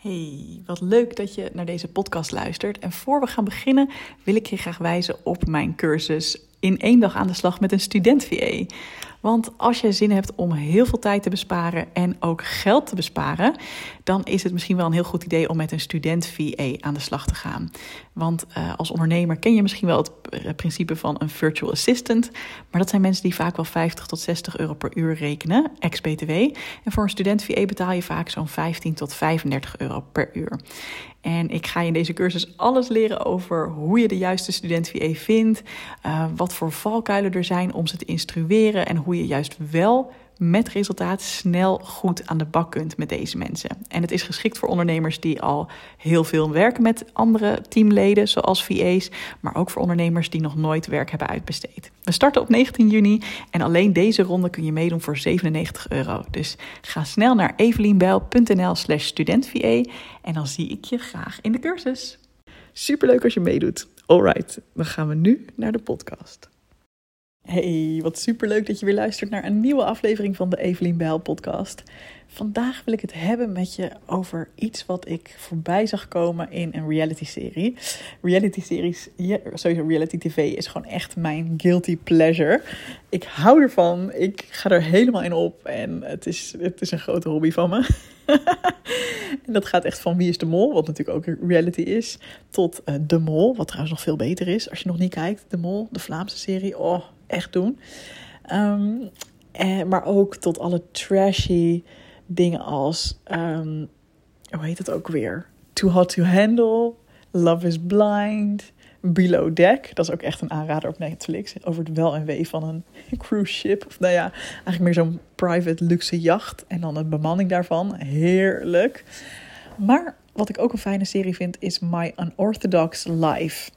Hey, wat leuk dat je naar deze podcast luistert. En voor we gaan beginnen, wil ik je graag wijzen op mijn cursus in één dag aan de slag met een student VA. Want als je zin hebt om heel veel tijd te besparen en ook geld te besparen, dan is het misschien wel een heel goed idee om met een student VA aan de slag te gaan. Want uh, als ondernemer ken je misschien wel het eh, principe van een virtual assistant, maar dat zijn mensen die vaak wel 50 tot 60 euro per uur rekenen, ex-BTW. En voor een student VA betaal je vaak zo'n 15 tot 35 euro per uur. En ik ga je in deze cursus alles leren over hoe je de juiste student VA vindt, uh, wat voor valkuilen er zijn om ze te instrueren en hoe je juist wel met resultaat snel goed aan de bak kunt met deze mensen. En het is geschikt voor ondernemers die al heel veel werken met andere teamleden, zoals VA's, maar ook voor ondernemers die nog nooit werk hebben uitbesteed. We starten op 19 juni en alleen deze ronde kun je meedoen voor 97 euro. Dus ga snel naar evelienbel.nl slash studentva en dan zie ik je graag in de cursus. Superleuk als je meedoet. Alright, dan gaan we nu naar de podcast. Hey, wat superleuk dat je weer luistert naar een nieuwe aflevering van de Evelien Bijl podcast. Vandaag wil ik het hebben met je over iets wat ik voorbij zag komen in een reality serie. Reality series, sowieso reality tv is gewoon echt mijn guilty pleasure. Ik hou ervan, ik ga er helemaal in op en het is, het is een grote hobby van me. en dat gaat echt van Wie is de Mol, wat natuurlijk ook reality is, tot uh, De Mol, wat trouwens nog veel beter is. Als je nog niet kijkt, De Mol, de Vlaamse serie, oh, echt doen. En, maar ook tot alle trashy dingen als, um, hoe heet het ook weer? Too Hot to Handle, Love is Blind, Below Deck. Dat is ook echt een aanrader op Netflix. Over het wel en wee van een cruise ship. Of nou ja, eigenlijk meer zo'n private luxe jacht. En dan de bemanning daarvan. Heerlijk. Maar wat ik ook een fijne serie vind is My Unorthodox Life.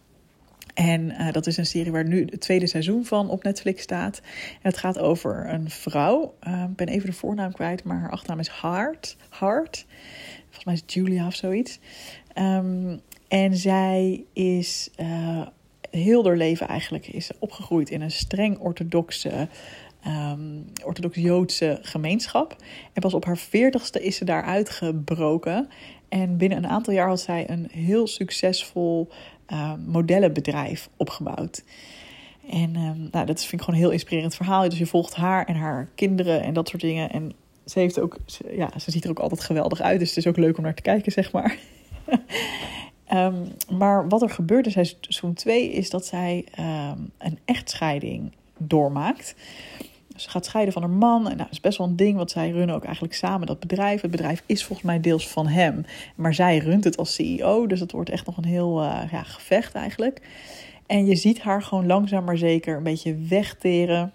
En uh, dat is een serie waar nu het tweede seizoen van op Netflix staat. En het gaat over een vrouw. Uh, ik ben even de voornaam kwijt, maar haar achternaam is Hart. Hart. Volgens mij is het Julia of zoiets. Um, en zij is uh, heel door leven eigenlijk is opgegroeid in een streng orthodoxe, um, orthodox-Joodse gemeenschap. En pas op haar veertigste is ze daaruit gebroken. En binnen een aantal jaar had zij een heel succesvol uh, modellenbedrijf opgebouwd. En um, nou, dat vind ik gewoon een heel inspirerend verhaal. Dus je volgt haar en haar kinderen en dat soort dingen. En ze, heeft ook, ja, ze ziet er ook altijd geweldig uit. Dus het is ook leuk om naar te kijken, zeg maar. um, maar wat er gebeurt in seizoen 2 is dat zij um, een echtscheiding doormaakt. Ze gaat scheiden van haar man. En nou, dat is best wel een ding, want zij runnen ook eigenlijk samen dat bedrijf. Het bedrijf is volgens mij deels van hem. Maar zij runt het als CEO. Dus het wordt echt nog een heel uh, ja, gevecht eigenlijk. En je ziet haar gewoon langzaam maar zeker een beetje wegteren.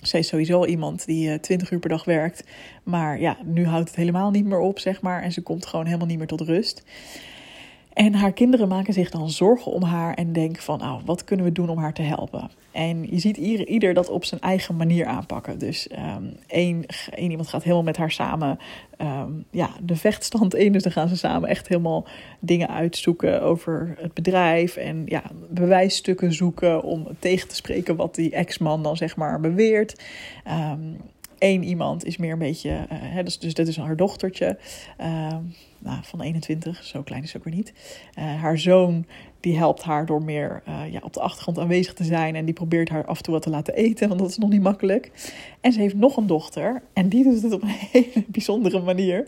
Zij is sowieso iemand die uh, 20 uur per dag werkt. Maar ja, nu houdt het helemaal niet meer op, zeg maar. En ze komt gewoon helemaal niet meer tot rust. En haar kinderen maken zich dan zorgen om haar en denken van, nou, wat kunnen we doen om haar te helpen? En je ziet ieder, dat op zijn eigen manier aanpakken. Dus um, één, iemand gaat helemaal met haar samen um, ja, de vechtstand in. Dus dan gaan ze samen echt helemaal dingen uitzoeken over het bedrijf. En ja, bewijsstukken zoeken om tegen te spreken wat die ex-man dan zeg maar beweert. Um, Eén iemand is meer een beetje, uh, hè, dus, dus dit is haar dochtertje. Uh, nou, van 21, zo klein is ze ook weer niet. Uh, haar zoon die helpt haar door meer uh, ja, op de achtergrond aanwezig te zijn. En die probeert haar af en toe wat te laten eten, want dat is nog niet makkelijk. En ze heeft nog een dochter. En die doet het op een hele bijzondere manier.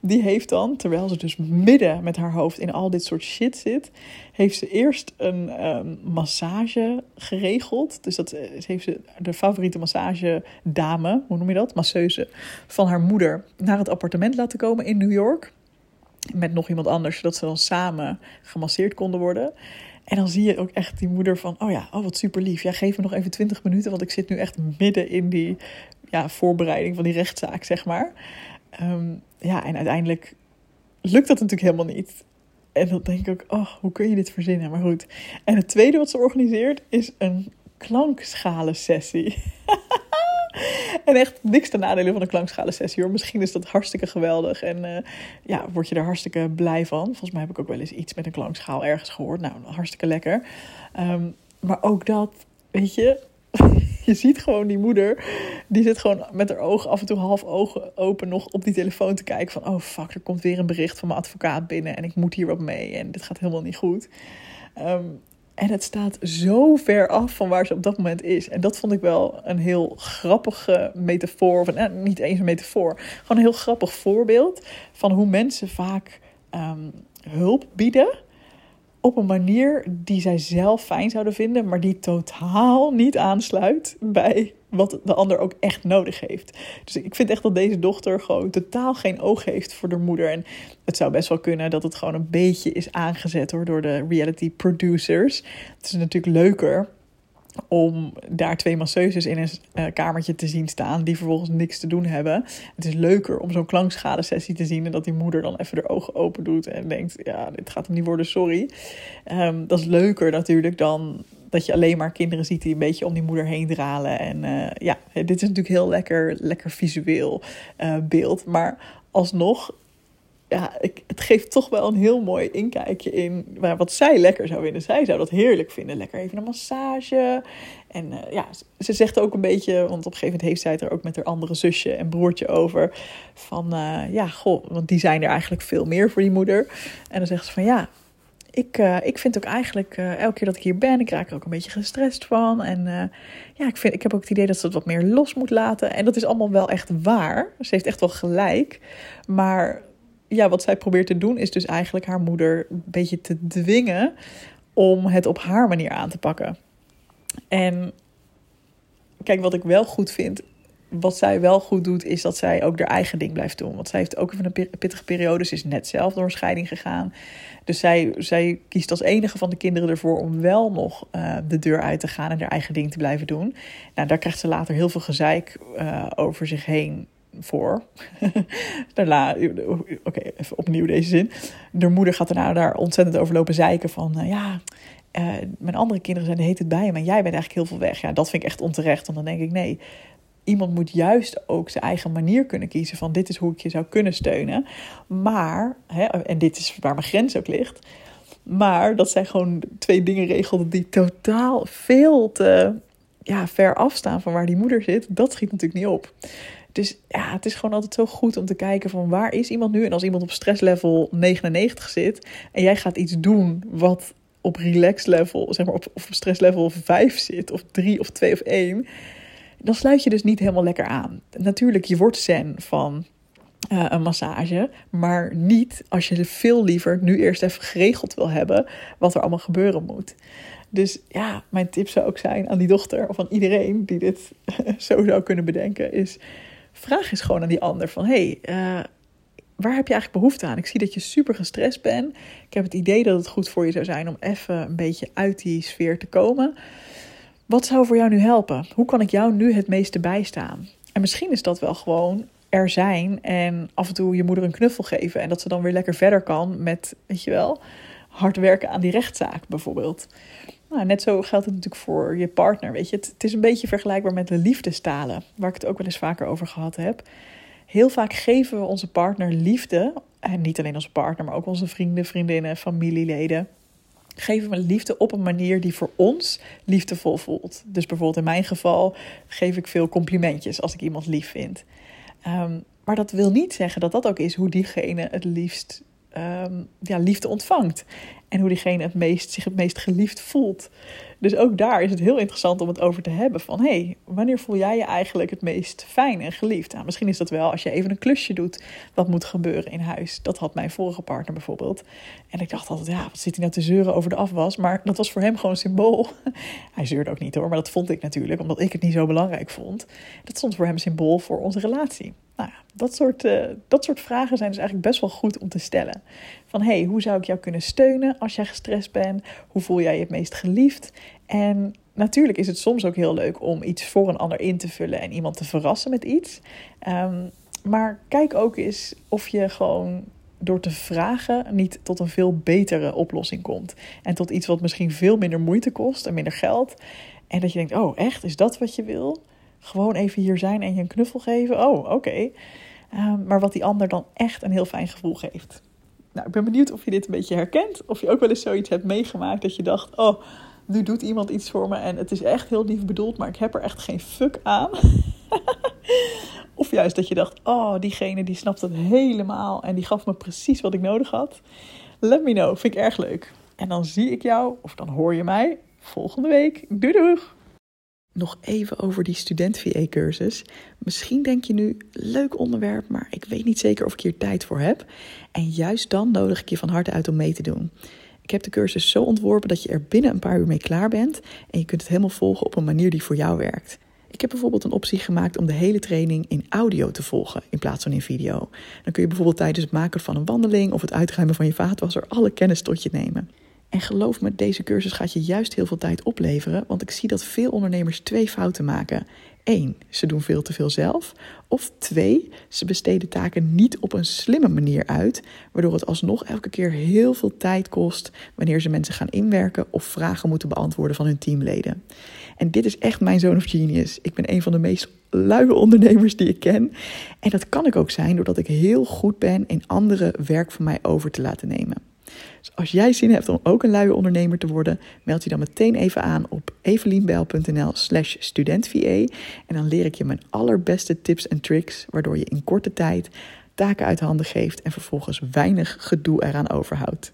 Die heeft dan, terwijl ze dus midden met haar hoofd in al dit soort shit zit, heeft ze eerst een um, massage geregeld. Dus dat eh, heeft ze de favoriete massagedame, hoe noem je dat? Masseuse van haar moeder naar het appartement laten komen in New York met nog iemand anders, zodat ze dan samen gemasseerd konden worden. En dan zie je ook echt die moeder van, oh ja, oh wat super lief. Ja, geef me nog even 20 minuten, want ik zit nu echt midden in die ja, voorbereiding van die rechtszaak, zeg maar. Um, ja, en uiteindelijk lukt dat natuurlijk helemaal niet. En dan denk ik ook, oh, hoe kun je dit verzinnen? Maar goed. En het tweede wat ze organiseert is een klankschalen sessie. en echt niks te nadelen van een klankschalen-sessie hoor. Misschien is dat hartstikke geweldig en uh, ja, word je er hartstikke blij van. Volgens mij heb ik ook wel eens iets met een klankschaal ergens gehoord. Nou, hartstikke lekker. Um, maar ook dat, weet je, je ziet gewoon die moeder, die zit gewoon met haar ogen af en toe half ogen open nog op die telefoon te kijken van, oh fuck, er komt weer een bericht van mijn advocaat binnen en ik moet hier wat mee en dit gaat helemaal niet goed. Ehm, en het staat zo ver af van waar ze op dat moment is. En dat vond ik wel een heel grappige metafoor. Of eh, niet eens een metafoor. Gewoon een heel grappig voorbeeld van hoe mensen vaak ehm, hulp bieden op een manier die zij zelf fijn zouden vinden, maar die totaal niet aansluit bij wat de ander ook echt nodig heeft. Dus ik vind echt dat deze dochter gewoon totaal geen oog heeft voor de moeder. En het zou best wel kunnen dat het gewoon een beetje is aangezet hoor, door de reality producers. Het is natuurlijk leuker om daar twee masseuses in een uh, kamertje te zien staan die vervolgens niks te doen hebben. Het is leuker om zo'n klankschadesessie te zien en dat die moeder dan even de ogen open doet en denkt, ja, dit gaat hem niet worden, sorry. Um, dat is leuker natuurlijk dan dat je alleen maar kinderen ziet die een beetje om die moeder heen dralen. En uh, ja, dit is natuurlijk heel lekker, lekker visueel uh, beeld. Maar alsnog ja, ik, het geeft toch wel een heel mooi inkijkje in wat zij lekker zou vinden. Zij zou dat heerlijk vinden. Lekker even een massage. En uh, ja, ze zegt ook een beetje, want op een gegeven moment heeft zij het er ook met haar andere zusje en broertje over. Van ja, goh, want die zijn er eigenlijk veel meer voor die moeder. En dan zegt ze van ja, ik, uh, ik vind ook eigenlijk elke keer dat ik hier ben, ik raak er ook een beetje gestrest van. En ja, ik, vind, ik heb ook het idee dat ze het wat meer los moet laten. En dat is allemaal wel echt waar. Ze heeft echt wel gelijk. Maar ja, wat zij probeert te doen is dus eigenlijk haar moeder een beetje te dwingen om het op haar manier aan te pakken. En kijk, wat ik wel goed vind, wat zij wel goed doet, is dat zij ook haar eigen ding blijft doen. Want zij heeft ook even een pittige periode. Ze is net zelf door een scheiding gegaan. Dus zij, zij kiest als enige van de kinderen ervoor om wel nog uh, de deur uit te gaan en haar eigen ding te blijven doen. Nou, daar krijgt ze later heel veel gezeik uh, over zich heen voor. Oké, even opnieuw deze zin. De moeder gaat daarna daar ontzettend over lopen zeiken van, uh, ja, mijn andere kinderen zijn heet het bij maar jij bent eigenlijk heel veel weg. Ja, dat vind ik echt onterecht, want dan denk ik, nee, iemand moet juist ook zijn eigen manier kunnen kiezen van, dit is hoe ik je zou kunnen steunen. Maar, hè, en dit is waar mijn grens ook ligt, maar dat zijn gewoon twee dingen regelde die totaal veel te ja, ver afstaan van waar die moeder zit. Dat schiet natuurlijk niet op. Dus ja, het is gewoon altijd zo goed om te kijken van waar is iemand nu? En als iemand op stresslevel 99 zit en jij gaat iets doen wat op relax level, zeg maar op, op stresslevel 5 zit, of 3 of 2 of 1, dan sluit je dus niet helemaal lekker aan. Natuurlijk, je wordt zen van uh, een massage, maar niet als je veel liever nu eerst even geregeld wil hebben wat er allemaal gebeuren moet. Dus ja, mijn tip zou ook zijn aan die dochter of aan iedereen die dit zo zou kunnen bedenken, is vraag eens gewoon aan die ander van... hey, uh, waar heb je eigenlijk behoefte aan? Ik zie dat je super gestrest bent. Ik heb het idee dat het goed voor je zou zijn om even een beetje uit die sfeer te komen. Wat zou voor jou nu helpen? Hoe kan ik jou nu het meeste bijstaan? En misschien is dat wel gewoon er zijn en af en toe je moeder een knuffel geven. En dat ze dan weer lekker verder kan met, weet je wel, hard werken aan die rechtszaak bijvoorbeeld. Nou, net zo geldt het natuurlijk voor je partner. Weet je, het, het, is een beetje vergelijkbaar met de liefdestalen, waar ik het ook wel eens vaker over gehad heb. Heel vaak geven we onze partner liefde, en niet alleen onze partner, maar ook onze vrienden, vriendinnen, familieleden. Geven we liefde op een manier die voor ons liefdevol voelt. Dus bijvoorbeeld in mijn geval geef ik veel complimentjes als ik iemand lief vind. Um, maar dat wil niet zeggen dat dat ook is hoe diegene het liefst um, ja, liefde ontvangt. En hoe diegene het meest, zich het meest geliefd voelt. Dus ook daar is het heel interessant om het over te hebben. Van hé, hey, wanneer voel jij je eigenlijk het meest fijn en geliefd? Nou, misschien is dat wel als je even een klusje doet. Wat moet gebeuren in huis? Dat had mijn vorige partner bijvoorbeeld. En ik dacht altijd, ja, wat zit hij nou te zeuren over de afwas? Maar dat was voor hem gewoon een symbool. Hij zeurde ook niet hoor, maar dat vond ik natuurlijk, omdat ik het niet zo belangrijk vond. Dat stond voor hem symbool voor onze relatie. Nou, dat soort, uh, dat soort vragen zijn dus eigenlijk best wel goed om te stellen. Hey, hoe zou ik jou kunnen steunen als jij gestrest bent? Hoe voel jij je het meest geliefd? En natuurlijk is het soms ook heel leuk om iets voor een ander in te vullen en iemand te verrassen met iets. Um, maar kijk ook eens of je gewoon door te vragen niet tot een veel betere oplossing komt. En tot iets wat misschien veel minder moeite kost en minder geld. En dat je denkt, oh echt, is dat wat je wil? Gewoon even hier zijn en je een knuffel geven? Oh, oké. Um, maar wat die ander dan echt een heel fijn gevoel geeft. Nou, ik ben benieuwd of je dit een beetje herkent. Of je ook wel eens zoiets hebt meegemaakt dat je dacht: oh, nu doet iemand iets voor me en het is echt heel lief bedoeld, maar ik heb er echt geen fuck aan. of juist dat je dacht, oh, diegene die snapt het helemaal en die gaf me precies wat ik nodig had. Let me know, vind ik erg leuk. En dan zie ik jou, of dan hoor je mij, volgende week. Doei doeg! Nog even over die student-VA-cursus. Misschien denk je nu, leuk onderwerp, maar ik weet niet zeker of ik hier tijd voor heb. En juist dan nodig ik je van harte uit om mee te doen. Ik heb de cursus zo ontworpen dat je er binnen een paar uur mee klaar bent en je kunt het helemaal volgen op een manier die voor jou werkt. Ik heb bijvoorbeeld een optie gemaakt om de hele training in audio te volgen in plaats van in video. Dan kun je bijvoorbeeld tijdens het maken van een wandeling of het uitruimen van je vaatwasser alle kennis tot je nemen. En geloof me, deze cursus gaat je juist heel veel tijd opleveren, want ik zie dat veel ondernemers twee fouten maken. Eén, ze doen veel te veel zelf. Of twee, ze besteden taken niet op een slimme manier uit, waardoor het alsnog elke keer heel veel tijd kost wanneer ze mensen gaan inwerken of vragen moeten beantwoorden van hun teamleden. En dit is echt mijn zoon of genius. Ik ben een van de meest luie ondernemers die ik ken. En dat kan ik ook zijn doordat ik heel goed ben in anderen werk van mij over te laten nemen. Dus als jij zin hebt om ook een luie ondernemer te worden, meld je dan meteen even aan op evelienbel.nl slash studentva. En dan leer ik je mijn allerbeste tips en tricks, waardoor je in korte tijd taken uit handen geeft en vervolgens weinig gedoe eraan overhoudt.